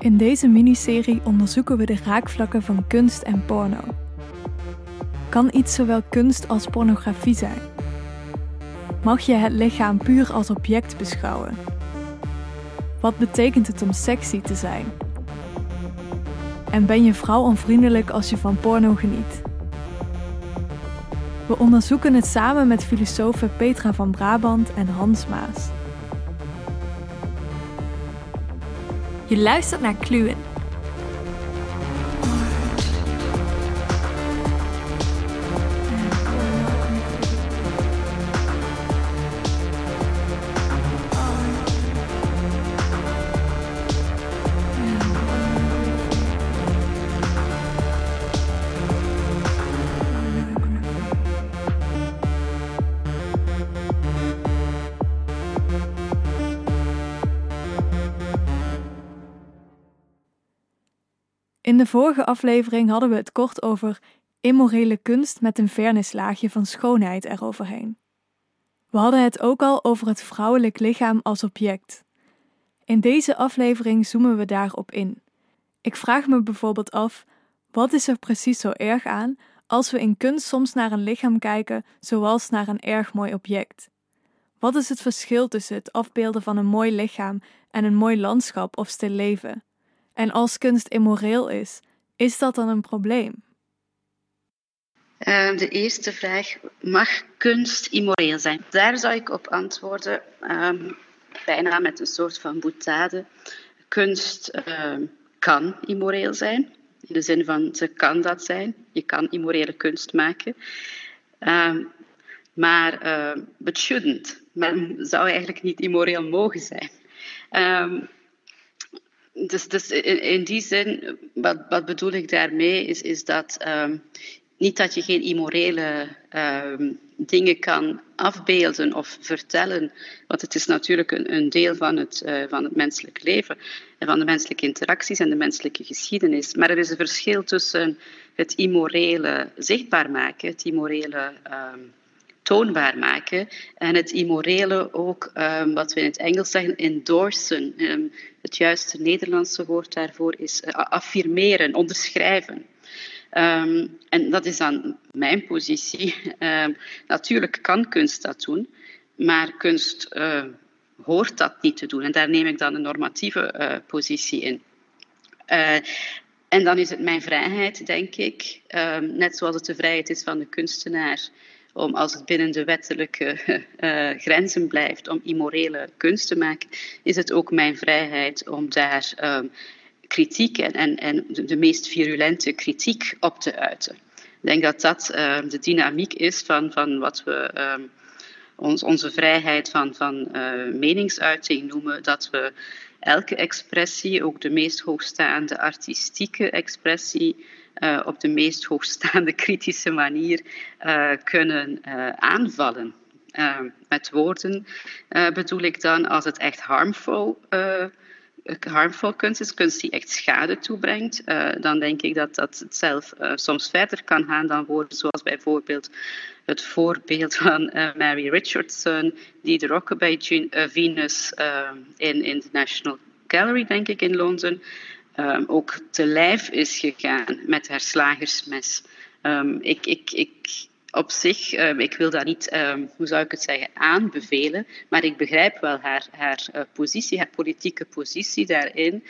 In deze miniserie onderzoeken we de raakvlakken van kunst en porno. Kan iets zowel kunst als pornografie zijn? Mag je het lichaam puur als object beschouwen? Wat betekent het om sexy te zijn? En ben je vrouw onvriendelijk als je van porno geniet? We onderzoeken het samen met filosofen Petra van Brabant en Hans Maas. Je luistert naar Kluwen. In de vorige aflevering hadden we het kort over immorele kunst met een vernislaagje van schoonheid eroverheen. We hadden het ook al over het vrouwelijk lichaam als object. In deze aflevering zoomen we daarop in. Ik vraag me bijvoorbeeld af: wat is er precies zo erg aan als we in kunst soms naar een lichaam kijken zoals naar een erg mooi object? Wat is het verschil tussen het afbeelden van een mooi lichaam en een mooi landschap of stil leven? En als kunst immoreel is, is dat dan een probleem? Uh, de eerste vraag, mag kunst immoreel zijn? Daar zou ik op antwoorden, um, bijna met een soort van boetade. Kunst uh, kan immoreel zijn, in de zin van ze kan dat zijn. Je kan immorele kunst maken. Uh, maar het shouldn't. Men zou eigenlijk niet immoreel mogen zijn. Dus, dus in, in, die zin, wat, wat, bedoel ik daarmee, is, is dat um, niet dat je geen immorele um, dingen kan afbeelden of vertellen, want het is natuurlijk een, een deel van het, uh, van het menselijk leven en van de menselijke interacties en de menselijke geschiedenis. Maar er is een verschil tussen het immorele zichtbaar maken, het immorele um, toonbaar maken. En het immorele ook, um, wat we in het Engels zeggen, endorsen. Um, het juiste Nederlandse woord daarvoor is uh, affirmeren, onderschrijven. Um, en dat is dan mijn positie. natuurlijk kan kunst dat doen, maar kunst uh, hoort dat niet te doen. En daar neem ik dan een normatieve uh, positie in. en dan is het mijn vrijheid, denk ik, net zoals het de vrijheid is van de kunstenaar om als het binnen de wettelijke uh, grenzen blijft, om immorele kunst te maken, is het ook mijn vrijheid om daar um, kritiek en, en, en de meest virulente kritiek op te uiten. Ik denk dat dat uh, de dynamiek is van, van wat we um, ons, onze vrijheid van, van uh, meningsuiting noemen, dat we elke expressie, ook de meest hoogstaande artistieke expressie, uh, op de meest hoogstaande kritische manier uh, kunnen uh, aanvallen. met woorden bedoel ik dan als het echt harmful, harmful kunst is, kunst die echt schade toebrengt, dan denk ik dat dat het zelf soms verder kan gaan dan woorden zoals bijvoorbeeld het voorbeeld van Mary Richardson, die de Rockabye Venus in, in de National Gallery, denk ik, in Londen, um, ook te lijf is gegaan met haar slagersmes. Um, ik, ik, ik, op zich, um, ik wil dat niet, hoe zou ik het zeggen, aanbevelen, maar ik begrijp wel haar, haar uh, positie, haar politieke positie daarin,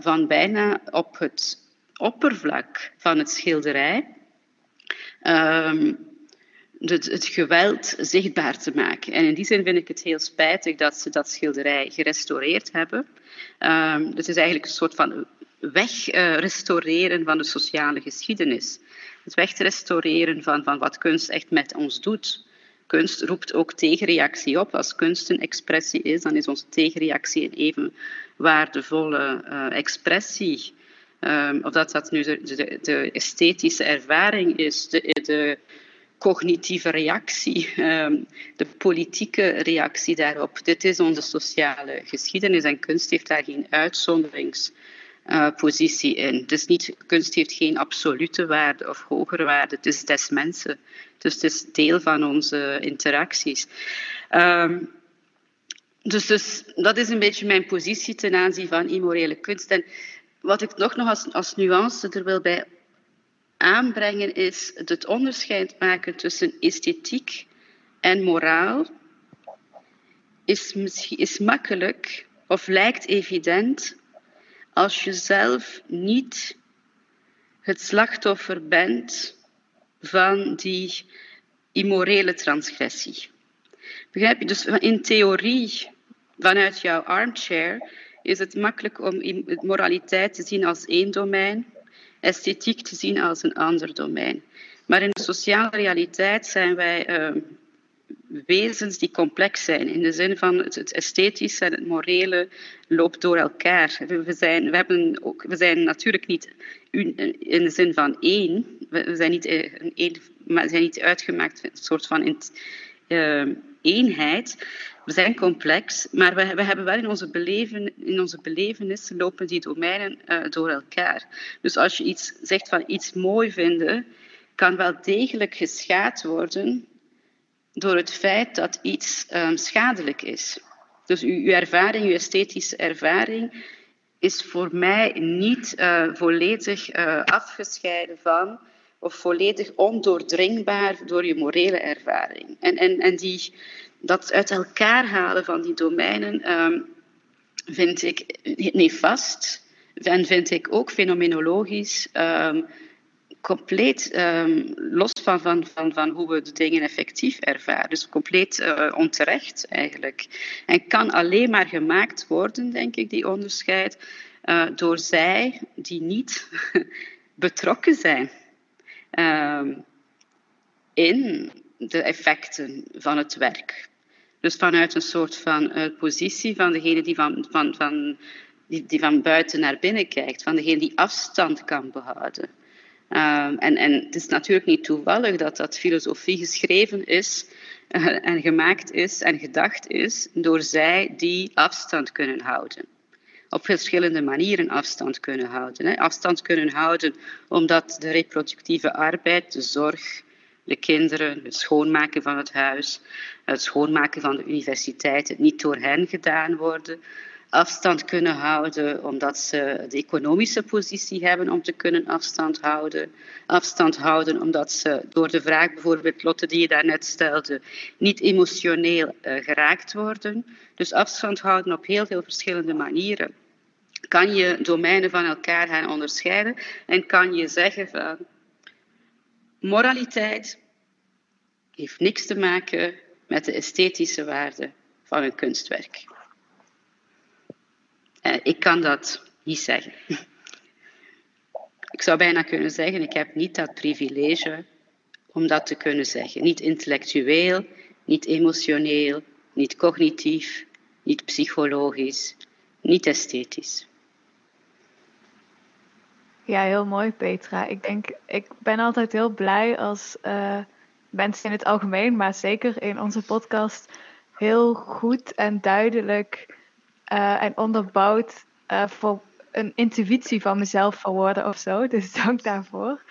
van bijna op het oppervlak van het schilderij. Het, het, geweld zichtbaar te maken. En in die zin vind ik het heel spijtig dat ze dat schilderij gerestaureerd hebben. Um, het is eigenlijk een soort van wegrestaureren uh, van de sociale geschiedenis. Het wegrestaureren van, van wat kunst echt met ons doet. Kunst roept ook tegenreactie op. Als kunst een expressie is, dan is onze tegenreactie een even waardevolle uh, expressie. Um, of dat dat nu de, de, de, esthetische ervaring is, de, de cognitieve reactie, ehm, de politieke reactie daarop. Dit is onze sociale geschiedenis en kunst heeft daar geen uitzonderingspositie in. Dus niet, kunst heeft geen absolute waarde of hogere waarde, het is des mensen. Dus het is deel van onze interacties. Um, dus, dus dat is een beetje mijn positie ten aanzien van immorele kunst. En wat ik nog, nog als, als nuance er wil bij aanbrengen, is het onderscheid maken tussen esthetiek en moraal. Is, misschien, is makkelijk of lijkt evident als je zelf niet het slachtoffer bent van die immorele transgressie. Begrijp je? Dus in theorie, vanuit jouw armchair, is het makkelijk om moraliteit te zien als één domein, esthetiek te zien als een ander domein. Maar in de sociale realiteit zijn wij uh, wezens die complex zijn. In de zin van het, esthetische en het morele loopt door elkaar. We zijn, we hebben ook, we zijn natuurlijk niet in de zin van één. We zijn niet, eh, een, maar zijn niet uitgemaakt een soort van uh, eenheid. We zijn complex, maar we, we hebben wel in onze, beleven, in onze belevenissen lopen die domeinen uh, door elkaar. Dus als je iets zegt van iets mooi vinden, kan wel degelijk geschaad worden door het feit dat iets um, schadelijk is. Dus uw, uw, ervaring, uw esthetische ervaring, is voor mij niet uh, volledig uh, afgescheiden van of volledig ondoordringbaar door je morele ervaring. En, en, en die, dat uit elkaar halen van die domeinen um, vind ik nefast en vind ik ook fenomenologisch um, compleet um, los van, van, van, van hoe we de dingen effectief ervaren. Dus compleet uh, onterecht eigenlijk. En kan alleen maar gemaakt worden, denk ik, die onderscheid, uh, door zij die niet betrokken zijn uh, in de effecten van het werk. Dus vanuit een soort van uh, positie van degene die van, van, van, die, die van buiten naar binnen kijkt, van degene die afstand kan behouden. Um, en, en het is natuurlijk niet toevallig dat dat filosofie geschreven is uh, en gemaakt is en gedacht is door zij die afstand kunnen houden. Op verschillende manieren afstand kunnen houden. Hè. Afstand kunnen houden omdat de reproductieve arbeid, de zorg, de kinderen, het schoonmaken van het huis, het schoonmaken van de universiteit, het niet door hen gedaan worden, afstand kunnen houden, omdat ze de economische positie hebben om te kunnen afstand houden. Afstand houden omdat ze door de vraag, bijvoorbeeld Lotte die je daarnet stelde, niet emotioneel uh, geraakt worden. Dus afstand houden op heel veel verschillende manieren. Kan je domeinen van elkaar gaan onderscheiden en kan je zeggen van moraliteit heeft niks te maken met de esthetische waarde van een kunstwerk. Uh, ik kan dat niet zeggen. Ik zou bijna kunnen zeggen, ik heb niet dat privilege om dat te kunnen zeggen. Niet intellectueel, niet emotioneel, niet cognitief, niet psychologisch, niet esthetisch. Ja, heel mooi, Petra. Ik denk, ik ben altijd heel blij als uh, mensen in het algemeen, maar zeker in onze podcast, heel goed en duidelijk uh, en onderbouwd uh, voor een intuïtie van mezelf verwoorden of zo. Dus dank daarvoor.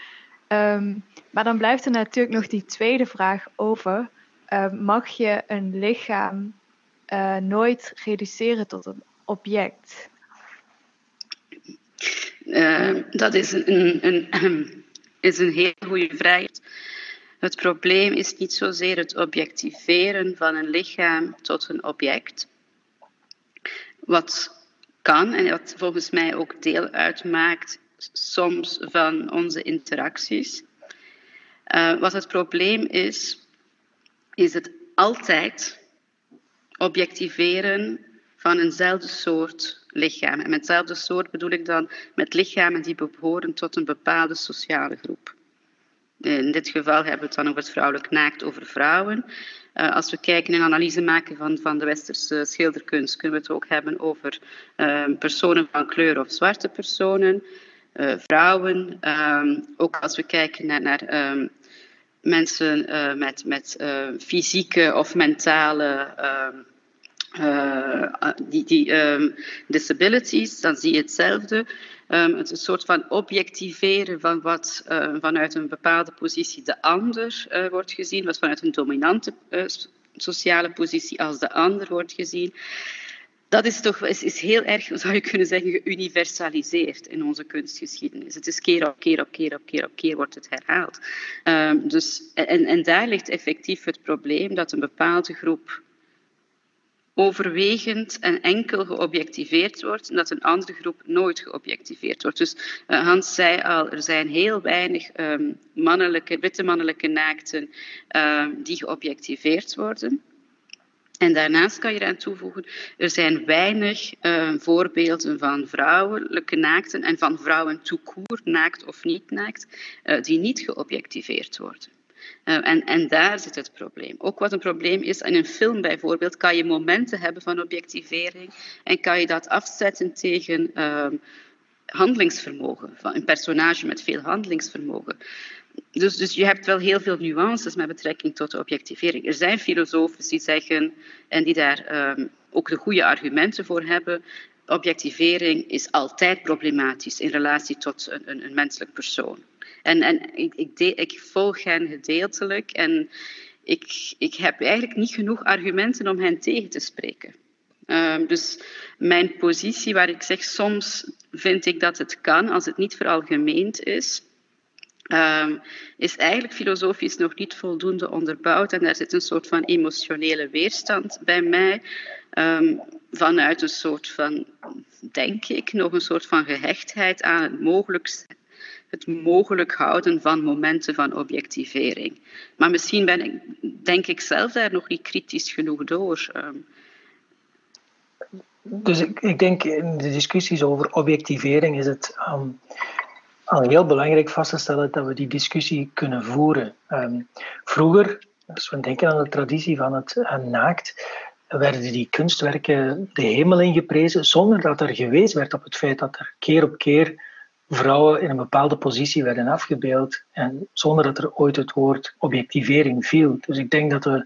Um, maar dan blijft er natuurlijk nog die tweede vraag over. Uh, mag je een lichaam uh, nooit reduceren tot een object? Uh, dat is een, een, een, is een heel goede vraag. Het probleem is niet zozeer het objectiveren van een lichaam tot een object, wat kan en wat volgens mij ook deel uitmaakt soms van onze interacties. Uh, wat het probleem is, is het altijd objectiveren van eenzelfde soort lichaam. En met eenzelfde soort bedoel ik dan met lichamen die behoren tot een bepaalde sociale groep. In dit geval hebben we het dan over het vrouwelijk naakt over vrouwen. Uh, als we kijken en analyse maken van, van de westerse schilderkunst, kunnen we het ook hebben over uh, personen van kleur of zwarte personen, uh, vrouwen. Um, ook als we kijken naar, um, mensen met, met fysieke of mentale die, die disabilities, dan zie je hetzelfde. Um, het een soort van objectiveren van wat uh, vanuit een bepaalde positie de ander uh, wordt gezien, wat vanuit een dominante sociale positie als de ander wordt gezien. Dat is toch is, is heel erg, zou je kunnen zeggen, geuniversaliseerd in onze kunstgeschiedenis. Het is keer op keer op keer op keer op keer wordt het herhaald. Um, dus, en, en daar ligt effectief het probleem dat een bepaalde groep overwegend en enkel geobjectiveerd wordt en dat een andere groep nooit geobjectiveerd wordt. Dus uh, Hans zei al, er zijn heel weinig um, mannelijke, witte mannelijke naakten um, die geobjectiveerd worden. En daarnaast kan je eraan toevoegen, er zijn weinig uh, voorbeelden van vrouwelijke naakten en van vrouwen toekoer, naakt of niet naakt, uh, die niet geobjectiveerd worden. Uh, en, en, daar zit het probleem. Ook wat een probleem is, in een film bijvoorbeeld, kan je momenten hebben van objectivering en kan je dat afzetten tegen uh, handelingsvermogen, van een personage met veel handelingsvermogen. Dus, dus je hebt wel heel veel nuances met betrekking tot de objectivering. Er zijn filosofen die zeggen, en die daar um, ook de goede argumenten voor hebben, objectivering is altijd problematisch in relatie tot een, een, een menselijk persoon. En, en ik, ik, volg hen gedeeltelijk en ik, ik heb eigenlijk niet genoeg argumenten om hen tegen te spreken. Um, dus mijn positie waar ik zeg, soms vind ik dat het kan als het niet veralgemeend is, um, is eigenlijk filosofisch nog niet voldoende onderbouwd. En daar zit een soort van emotionele weerstand bij mij. Um, vanuit een soort van, denk ik, nog een soort van gehechtheid aan het mogelijk, het mogelijk houden van momenten van objectivering. Maar misschien ben ik, denk ik zelf daar nog niet kritisch genoeg door. Um. Dus ik, denk in de discussies over objectivering is het um, al heel belangrijk vast te stellen dat we die discussie kunnen voeren. Um, vroeger, als we denken aan de traditie van het naakt, werden die kunstwerken de hemel ingeprezen zonder dat er gewezen werd op het feit dat er keer op keer vrouwen in een bepaalde positie werden afgebeeld en zonder dat er ooit het woord objectivering viel. Dus ik denk dat we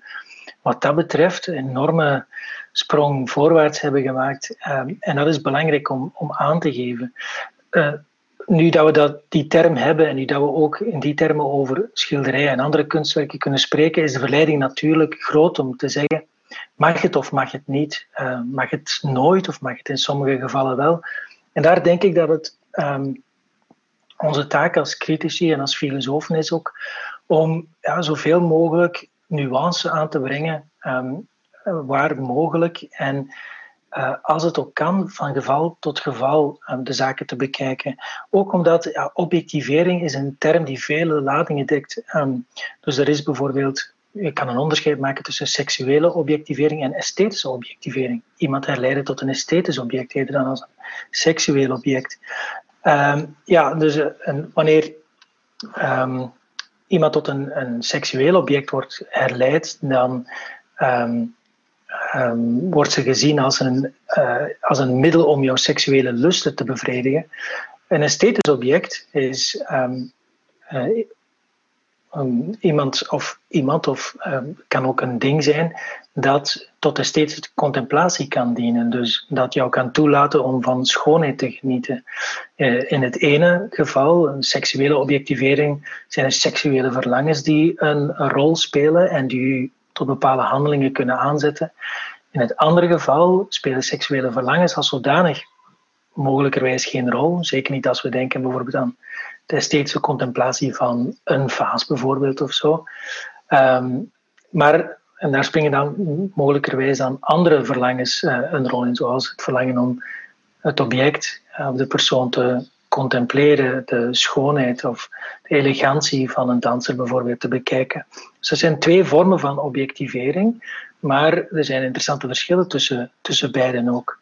wat dat betreft een enorme sprong voorwaarts hebben gemaakt um, en dat is belangrijk om, om aan te geven. Uh, nu dat we dat, die term hebben en nu dat we ook in die termen over schilderijen en andere kunstwerken kunnen spreken, is de verleiding natuurlijk groot om te zeggen Mag het of mag het niet? Uh, mag het nooit of mag het in sommige gevallen wel? En daar denk ik dat het um, onze taak als critici en als filosofen is ook om ja, zoveel mogelijk nuance aan te brengen, um, waar mogelijk. En uh, als het ook kan, van geval tot geval um, de zaken te bekijken. Ook omdat ja, objectivering is een term die vele ladingen dekt. Dus er is bijvoorbeeld je kan een onderscheid maken tussen seksuele objectivering en esthetische objectivering. Iemand herleiden tot een esthetisch object eerder dan als een seksueel object. Um, ja, dus uh, wanneer um, iemand tot een, een seksueel object wordt herleid, dan um, wordt ze gezien als een, uh, als een middel om jouw seksuele lusten te bevredigen. Een esthetisch object is uh, um, iemand of iemand of um, kan ook een ding zijn dat tot de steeds contemplatie kan dienen. Dus dat jou kan toelaten om van schoonheid te genieten. Uh, in het ene geval, een seksuele objectivering, zijn er seksuele verlangens die een, rol spelen en die tot bepaalde handelingen kunnen aanzetten. In het andere geval spelen seksuele verlangens als zodanig mogelijkerwijs geen rol. Zeker niet als we denken bijvoorbeeld aan de esthetische contemplatie van een vaas bijvoorbeeld of zo. Um, maar, en daar springen dan mogelijkerwijs dan andere verlangens uh, een rol in, zoals het verlangen om het object uh, of de persoon te contempleren, de schoonheid of de elegantie van een danser bijvoorbeeld te bekijken. Dus zijn twee vormen van objectivering, maar er zijn interessante verschillen tussen, tussen beiden ook.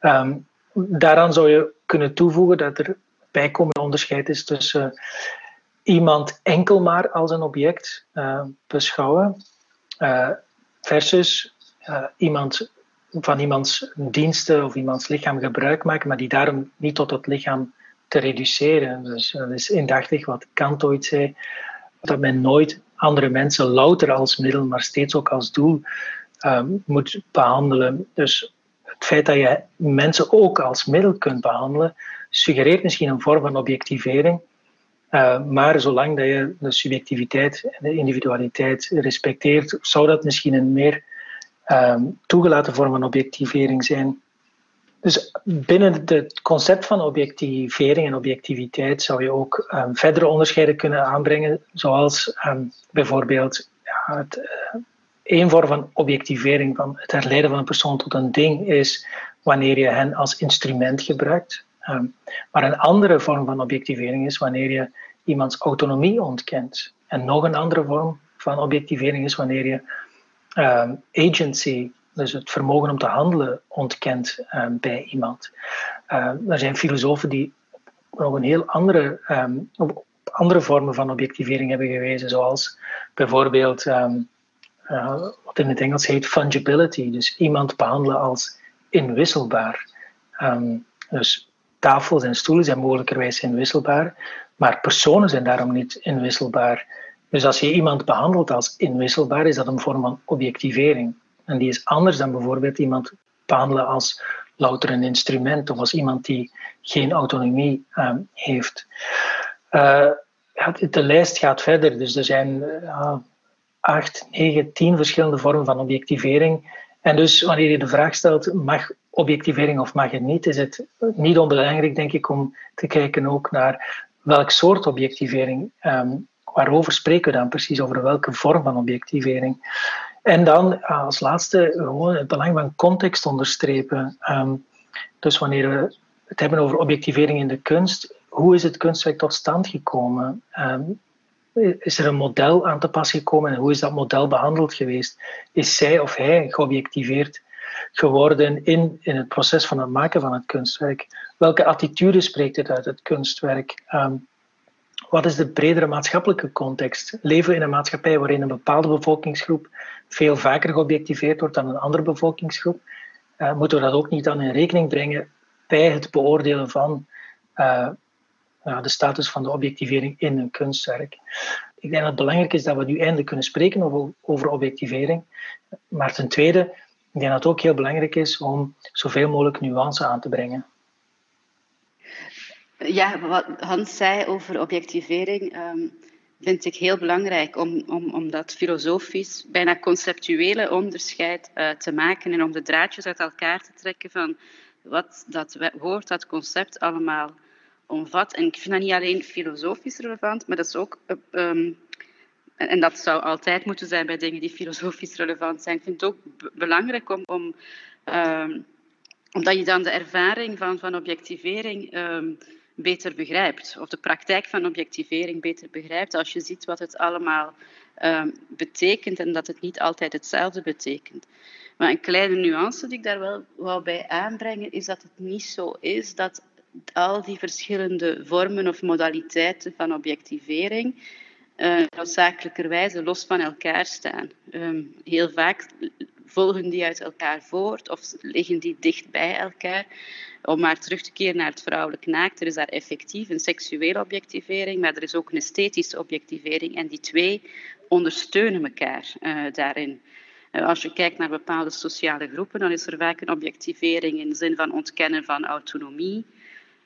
Um, daaraan zou je kunnen toevoegen dat er bijkomend onderscheid is tussen iemand enkel maar als een object uh, beschouwen uh, versus uh, iemand van iemands diensten of iemands lichaam gebruik maken, maar die daarom niet tot het lichaam te reduceren. Dus dat is indachtig wat Kant ooit zei, dat men nooit andere mensen louter als middel, maar steeds ook als doel moet behandelen. Dus het feit dat je mensen ook als middel kunt behandelen, suggereert misschien een vorm van objectivering. Uh, maar zolang dat je de subjectiviteit en de individualiteit respecteert, zou dat misschien een meer um, toegelaten vorm van objectivering zijn. Dus binnen het concept van objectivering en objectiviteit zou je ook um, verdere onderscheiden kunnen aanbrengen, zoals um, bijvoorbeeld ja, het, uh, een vorm van objectivering, van het herleiden van een persoon tot een ding, is wanneer je hen als instrument gebruikt. Um, maar een andere vorm van objectivering is wanneer je iemands autonomie ontkent. En nog een andere vorm van objectivering is wanneer je um, agency, dus het vermogen om te handelen, ontkent um, bij iemand. er zijn filosofen die nog een heel andere, op andere vormen van objectivering hebben gewezen, zoals bijvoorbeeld uh, wat in het Engels heet fungibility, dus iemand behandelen als inwisselbaar. Dus tafels en stoelen zijn mogelijkerwijs inwisselbaar, maar personen zijn daarom niet inwisselbaar. Dus als je iemand behandelt als inwisselbaar, is dat een vorm van objectivering. En die is anders dan bijvoorbeeld iemand behandelen als louter een instrument of als iemand die geen autonomie um, heeft. Uh, de lijst gaat verder, dus er zijn uh, acht, negen, tien verschillende vormen van objectivering. En dus wanneer je de vraag stelt, mag objectivering of mag het niet, is het niet onbelangrijk, denk ik, om te kijken ook naar welk soort objectivering, um, waarover spreken we dan precies, over welke vorm van objectivering. En dan als laatste gewoon het belang van context onderstrepen. Um, dus wanneer we het hebben over objectivering in de kunst, hoe is het kunstwerk tot stand gekomen? Um, is er een model aan te pas gekomen en hoe is dat model behandeld geweest? Is zij of hij geobjectiveerd geworden in, in het proces van het maken van het kunstwerk? Welke attitude spreekt het uit het kunstwerk? Um, wat is de bredere maatschappelijke context? Leven we in een maatschappij waarin een bepaalde bevolkingsgroep veel vaker geobjectiveerd wordt dan een andere bevolkingsgroep? Uh, moeten we dat ook niet dan in rekening brengen bij het beoordelen van uh, de status van de objectivering in een kunstwerk. Ik denk dat het belangrijk is dat we nu eindelijk kunnen spreken over, over objectivering. Maar ten tweede, ik denk dat het ook heel belangrijk is om zoveel mogelijk nuance aan te brengen. Ja, wat Hans zei over objectivering um, vind ik heel belangrijk om, om, om dat filosofisch, bijna conceptuele onderscheid uh, te maken en om de draadjes uit elkaar te trekken van wat dat woord, dat concept allemaal omvat. En ik vind dat niet alleen filosofisch relevant, maar dat is ook. Um, en dat zou altijd moeten zijn bij dingen die filosofisch relevant zijn. Ik vind het ook belangrijk om, om um, omdat je dan de ervaring van, van objectivering um, beter begrijpt. Of de praktijk van objectivering beter begrijpt. Als je ziet wat het allemaal um, betekent en dat het niet altijd hetzelfde betekent. Maar een kleine nuance die ik daar wel wou bij aanbrengen, is dat het niet zo is dat al die verschillende vormen of modaliteiten van objectivering uh, noodzakelijkerwijze los van elkaar staan. Um, heel vaak volgen die uit elkaar voort of liggen die dicht bij elkaar. Om maar terug te keren naar het vrouwelijk naakt, is daar effectief een seksuele objectivering, maar er is ook een esthetische objectivering en die twee ondersteunen elkaar uh, daarin. Uh, als je kijkt naar bepaalde sociale groepen, dan is er vaak een objectivering in de zin van ontkennen van autonomie,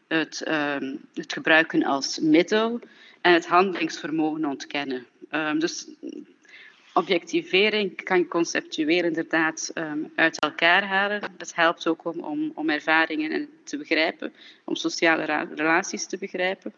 het, um, het gebruiken als middel en het handelingsvermogen ontkennen. Um, dus objectivering kan je conceptueel inderdaad um, uit elkaar halen. Dat helpt ook om, om, om ervaringen te begrijpen, om sociale relaties te begrijpen.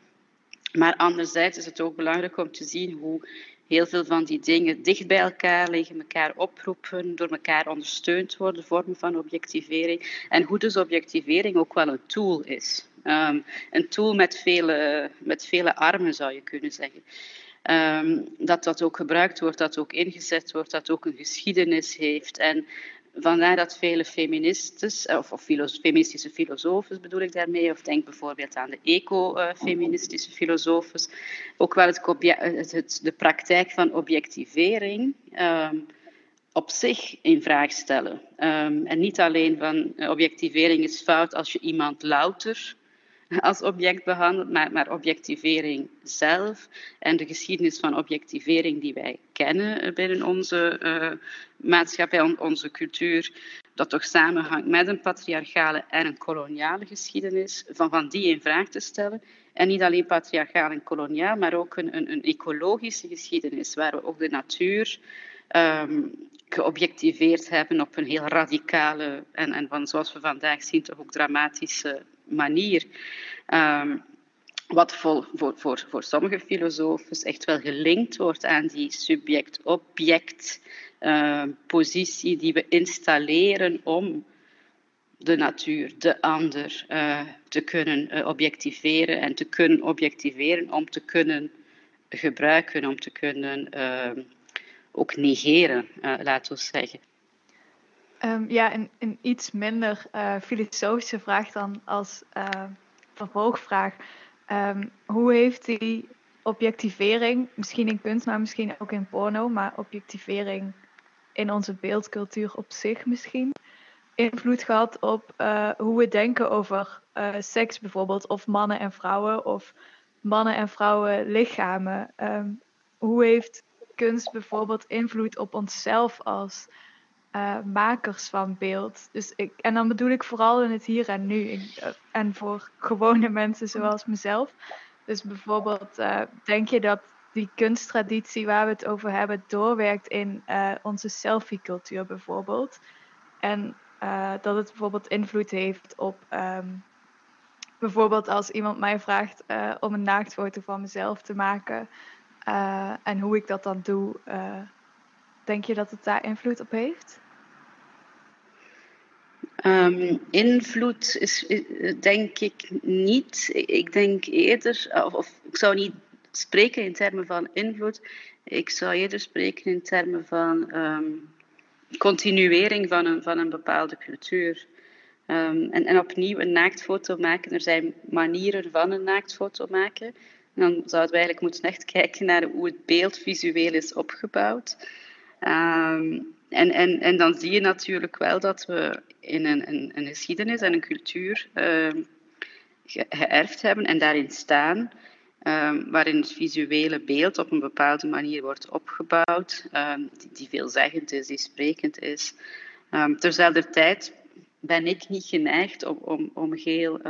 Maar anderzijds is het ook belangrijk om te zien hoe heel veel van die dingen dicht bij elkaar liggen, elkaar oproepen, door elkaar ondersteund worden, vormen van objectivering. En hoe dus objectivering ook wel een tool is. Um, een tool met vele, met vele armen, zou je kunnen zeggen. Um, dat dat ook gebruikt wordt, dat ook ingezet wordt, dat ook een geschiedenis heeft. En vandaar dat vele feministes, of, of filos, feministische filosofes bedoel ik daarmee, of denk bijvoorbeeld aan de eco-feministische filosofes, ook wel het, de praktijk van objectivering um, op zich in vraag stellen. En niet alleen van objectivering is fout als je iemand louter als object behandeld, maar, maar objectivering zelf en de geschiedenis van objectivering die wij kennen binnen onze uh, maatschappij, onze cultuur, dat toch samenhangt met een patriarchale en een koloniale geschiedenis, van, van die in vraag te stellen. En niet alleen patriarchaal en koloniaal, maar ook een, een, een ecologische geschiedenis, waar we ook de natuur um, geobjectiveerd hebben op een heel radicale en, en van, zoals we vandaag zien, toch ook dramatische manier. Um, wat voor, voor, voor, voor sommige filosofen echt wel gelinkt wordt aan die subject-object uh, positie die we installeren om de natuur, de ander, uh, te kunnen uh, objectiveren en te kunnen objectiveren om te kunnen gebruiken, om te kunnen ook negeren, laten we zeggen. Um, ja, een, een, iets minder filosofische vraag dan als vervolgvraag. Um, hoe heeft die objectivering, misschien in kunst, maar misschien ook in porno, maar objectivering in onze beeldcultuur op zich misschien, invloed gehad op uh, hoe we denken over uh, seks bijvoorbeeld, of mannen en vrouwen, of mannen en vrouwen lichamen? Um, hoe heeft kunst bijvoorbeeld invloed op onszelf als uh, makers van beeld. Dus ik, en dan bedoel ik vooral in het hier en nu. Ik, en voor gewone mensen zoals mezelf. Dus bijvoorbeeld, uh, denk je dat die kunsttraditie waar we het over hebben doorwerkt in onze selfie-cultuur bijvoorbeeld? En dat het bijvoorbeeld invloed heeft op. Um, bijvoorbeeld als iemand mij vraagt om een naaktfoto van mezelf te maken. en hoe ik dat dan doe Denk je dat het daar invloed op heeft? Um, invloed is, denk ik niet. Ik denk eerder, of, ik zou niet spreken in termen van invloed, ik zou eerder spreken in termen van um, continuering van een, van een bepaalde cultuur. Um, en, en opnieuw een naaktfoto maken. Er zijn manieren van een naaktfoto maken. En dan zouden we eigenlijk moeten echt kijken naar hoe het beeld visueel is opgebouwd. Um, en, en, en dan zie je natuurlijk wel dat we in een, een, een geschiedenis en een cultuur uh, geërfd hebben en daarin staan, um, waarin het visuele beeld op een bepaalde manier wordt opgebouwd, die, die, veelzeggend is, die sprekend is. Terzelfde tijd ben ik niet geneigd om, om, om heel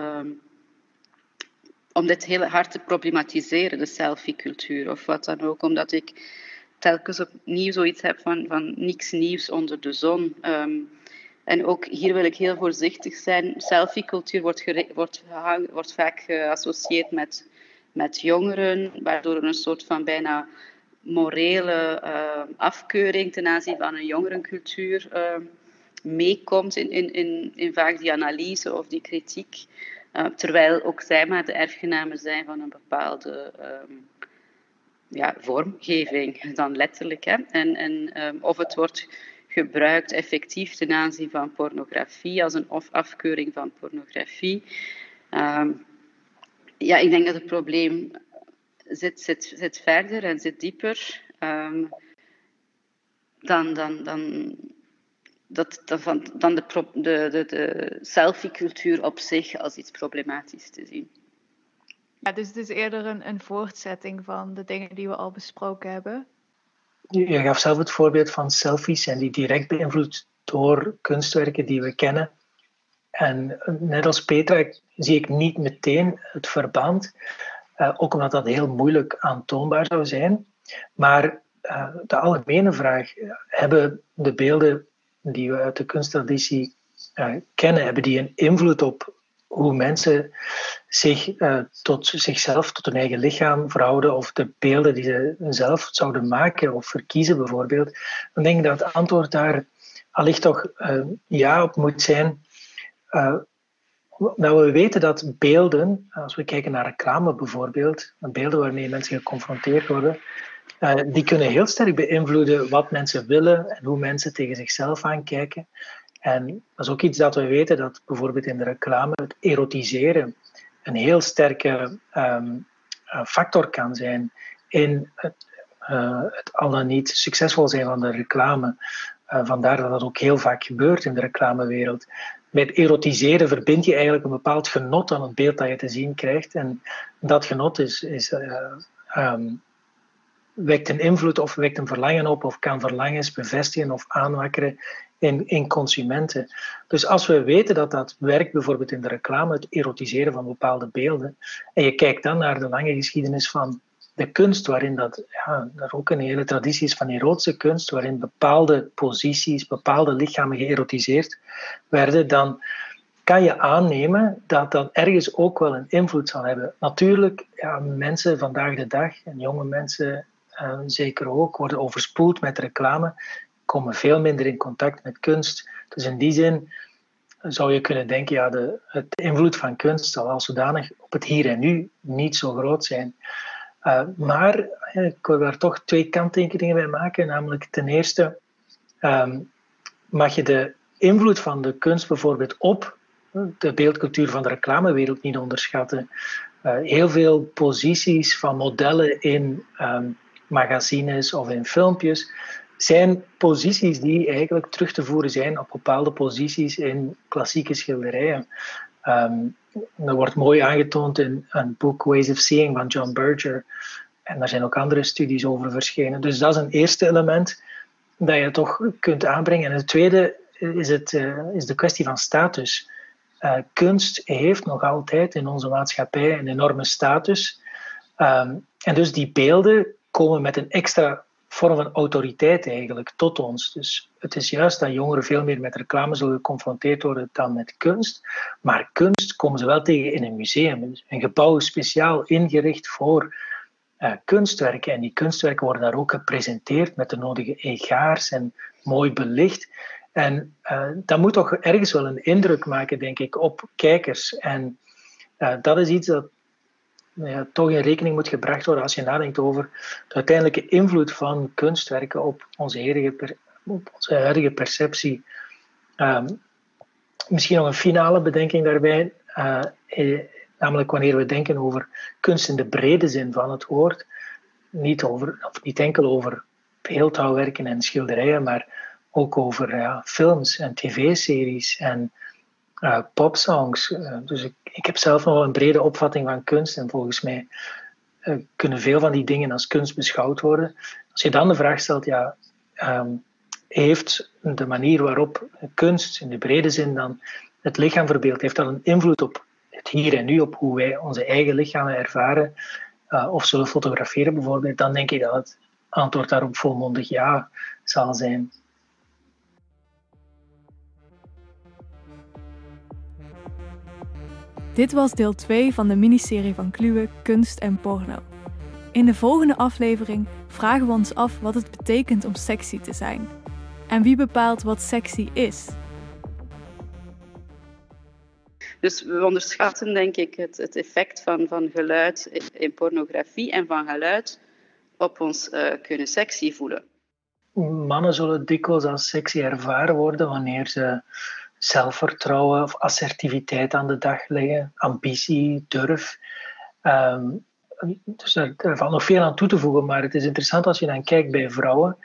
om dit heel hard te problematiseren, de selfie-cultuur of wat dan ook, omdat ik telkens opnieuw zoiets heb van, van niks nieuws onder de zon. Um, en ook hier wil ik heel voorzichtig zijn. Selfie-cultuur wordt, wordt, wordt vaak geassocieerd met, met jongeren, waardoor er een soort van bijna morele uh, afkeuring ten aanzien van een jongerencultuur uh, meekomt in, in, in, in vaak die analyse of die kritiek. Terwijl ook zij maar de erfgenamen zijn van een bepaalde ja, vormgeving dan letterlijk. Hè. En, en um, of het wordt gebruikt effectief ten aanzien van pornografie als een of afkeuring van pornografie. Um, ja, ik denk dat het probleem zit, zit, zit verder en zit dieper um, dan, dan, dan, dat, dan, dan de, de, de, de selfie-cultuur op zich als iets problematisch te zien. Ja, dus het is eerder een, voortzetting van de dingen die we al besproken hebben. Je gaf zelf het voorbeeld van selfies en die direct beïnvloed door kunstwerken die we kennen. En net als Petra zie ik niet meteen het verband, uh, ook omdat dat heel moeilijk aantoonbaar zou zijn. Maar uh, de algemene vraag, hebben de beelden die we uit de kunsttraditie kennen, hebben die een invloed op hoe mensen zich uh, tot zichzelf, tot hun eigen lichaam verhouden, of de beelden die ze zelf zouden maken of verkiezen bijvoorbeeld, dan denk ik dat het antwoord daar allicht toch uh, ja op moet zijn. Uh, nou, we weten dat beelden, als we kijken naar reclame bijvoorbeeld, beelden waarmee mensen geconfronteerd worden, die kunnen heel sterk beïnvloeden wat mensen willen en hoe mensen tegen zichzelf aankijken. En dat is ook iets dat we weten, dat bijvoorbeeld in de reclame het erotiseren een heel sterke um, factor kan zijn in het, uh, het al dan niet succesvol zijn van de reclame. Uh, vandaar dat dat ook heel vaak gebeurt in de reclamewereld. Met erotiseren verbind je eigenlijk een bepaald genot aan het beeld dat je te zien krijgt. En dat genot is, is um, wekt een invloed of wekt een verlangen op of kan verlangens bevestigen of aanwakkeren in, consumenten. Dus als we weten dat dat werkt, bijvoorbeeld in de reclame, het erotiseren van bepaalde beelden, en je kijkt dan naar de lange geschiedenis van de kunst, waarin dat, ja, er ook een hele traditie is van erotische kunst, waarin bepaalde posities, bepaalde lichamen geërotiseerd werden, dan kan je aannemen dat dat ergens ook wel een invloed zal hebben. Natuurlijk, ja, mensen vandaag de dag, en jonge mensen zeker ook, worden overspoeld met reclame, komen veel minder in contact met kunst. Dus in die zin zou je kunnen denken, ja, de, het invloed van kunst zal als zodanig op het hier en nu niet zo groot zijn. Uh, maar ik wil daar toch twee kanttekeningen bij maken. Namelijk ten eerste um, mag je de invloed van de kunst bijvoorbeeld op de beeldcultuur van de reclamewereld niet onderschatten. Uh, heel veel posities van modellen in um, magazines of in filmpjes zijn posities die eigenlijk terug te voeren zijn op bepaalde posities in klassieke schilderijen. Um, dat wordt mooi aangetoond in een boek Ways of Seeing van John Berger. En daar zijn ook andere studies over verschenen. Dus dat is een eerste element dat je toch kunt aanbrengen. En het tweede is, het, uh, is de kwestie van status. Uh, kunst heeft nog altijd in onze maatschappij een enorme status. Um, en dus die beelden komen met een extra vorm van autoriteit eigenlijk tot ons. Dus het is juist dat jongeren veel meer met reclame zullen geconfronteerd worden dan met kunst. Maar kunst komen ze wel tegen in een museum. Een gebouw speciaal ingericht voor uh, kunstwerken. En die kunstwerken worden daar ook gepresenteerd met de nodige egaars en mooi belicht. En uh, dat moet toch ergens wel een indruk maken, denk ik, op kijkers. En uh, dat is iets dat ja, toch in rekening moet gebracht worden als je nadenkt over de uiteindelijke invloed van kunstwerken op onze huidige, op onze perceptie. Um, misschien nog een finale bedenking daarbij, uh, eh, namelijk wanneer we denken over kunst in de brede zin van het woord, niet, over, niet enkel over beeldhouwwerken en schilderijen, maar ook over films en tv-series en uh, popsongs. Uh, dus ik, ik heb zelf nog wel een brede opvatting van kunst en volgens mij uh, kunnen veel van die dingen als kunst beschouwd worden. Als je dan de vraag stelt, ja, um, heeft de manier waarop kunst in de brede zin dan het lichaam verbeeldt, heeft dat een invloed op het hier en nu, op hoe wij onze eigen lichamen ervaren of zullen fotograferen bijvoorbeeld, dan denk ik dat het antwoord daarop volmondig ja zal zijn. Dit was deel 2 van de miniserie van Kluwe Kunst en Porno. In de volgende aflevering vragen we ons af wat het betekent om sexy te zijn. En wie bepaalt wat sexy is? Dus we onderschatten denk ik het, het effect van, van geluid in pornografie en van geluid op ons uh, kunnen sexy voelen. Mannen zullen dikwijls als sexy ervaren worden wanneer ze zelfvertrouwen of assertiviteit aan de dag leggen, ambitie, durf. Um, dus er, valt nog veel aan toe te voegen, maar het is interessant als je dan kijkt bij vrouwen,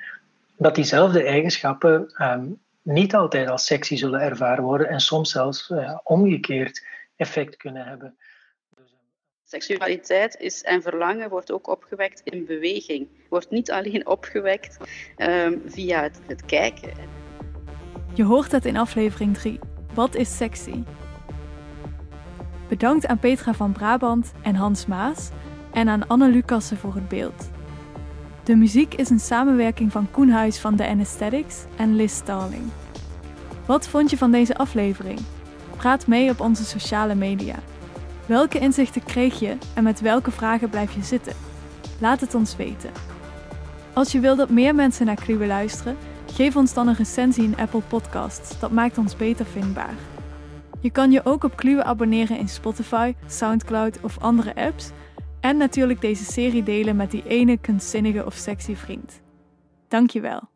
dat diezelfde eigenschappen um, niet altijd als sexy zullen ervaren worden en soms zelfs uh, omgekeerd effect kunnen hebben. Seksualiteit is, en verlangen wordt ook opgewekt in beweging. Wordt niet alleen opgewekt um, via het, het kijken. Je hoort het in aflevering 3. Wat is sexy? Bedankt aan Petra van Brabant en Hans Maas en aan Anne Lucassen voor het beeld. De muziek is een samenwerking van Koen Huis van The Anesthetics en Liz Starling. Wat vond je van deze aflevering? Praat mee op onze sociale media. Welke inzichten kreeg je en met welke vragen blijf je zitten? Laat het ons weten. Als je wil dat meer mensen naar Kluwe luisteren, Geef ons dan een recensie in Apple Podcasts, dat maakt ons beter vindbaar. Je kan je ook op Kluwe abonneren in Spotify, Soundcloud of andere apps. En natuurlijk deze serie delen met die ene kunstzinnige of sexy vriend. Dankjewel.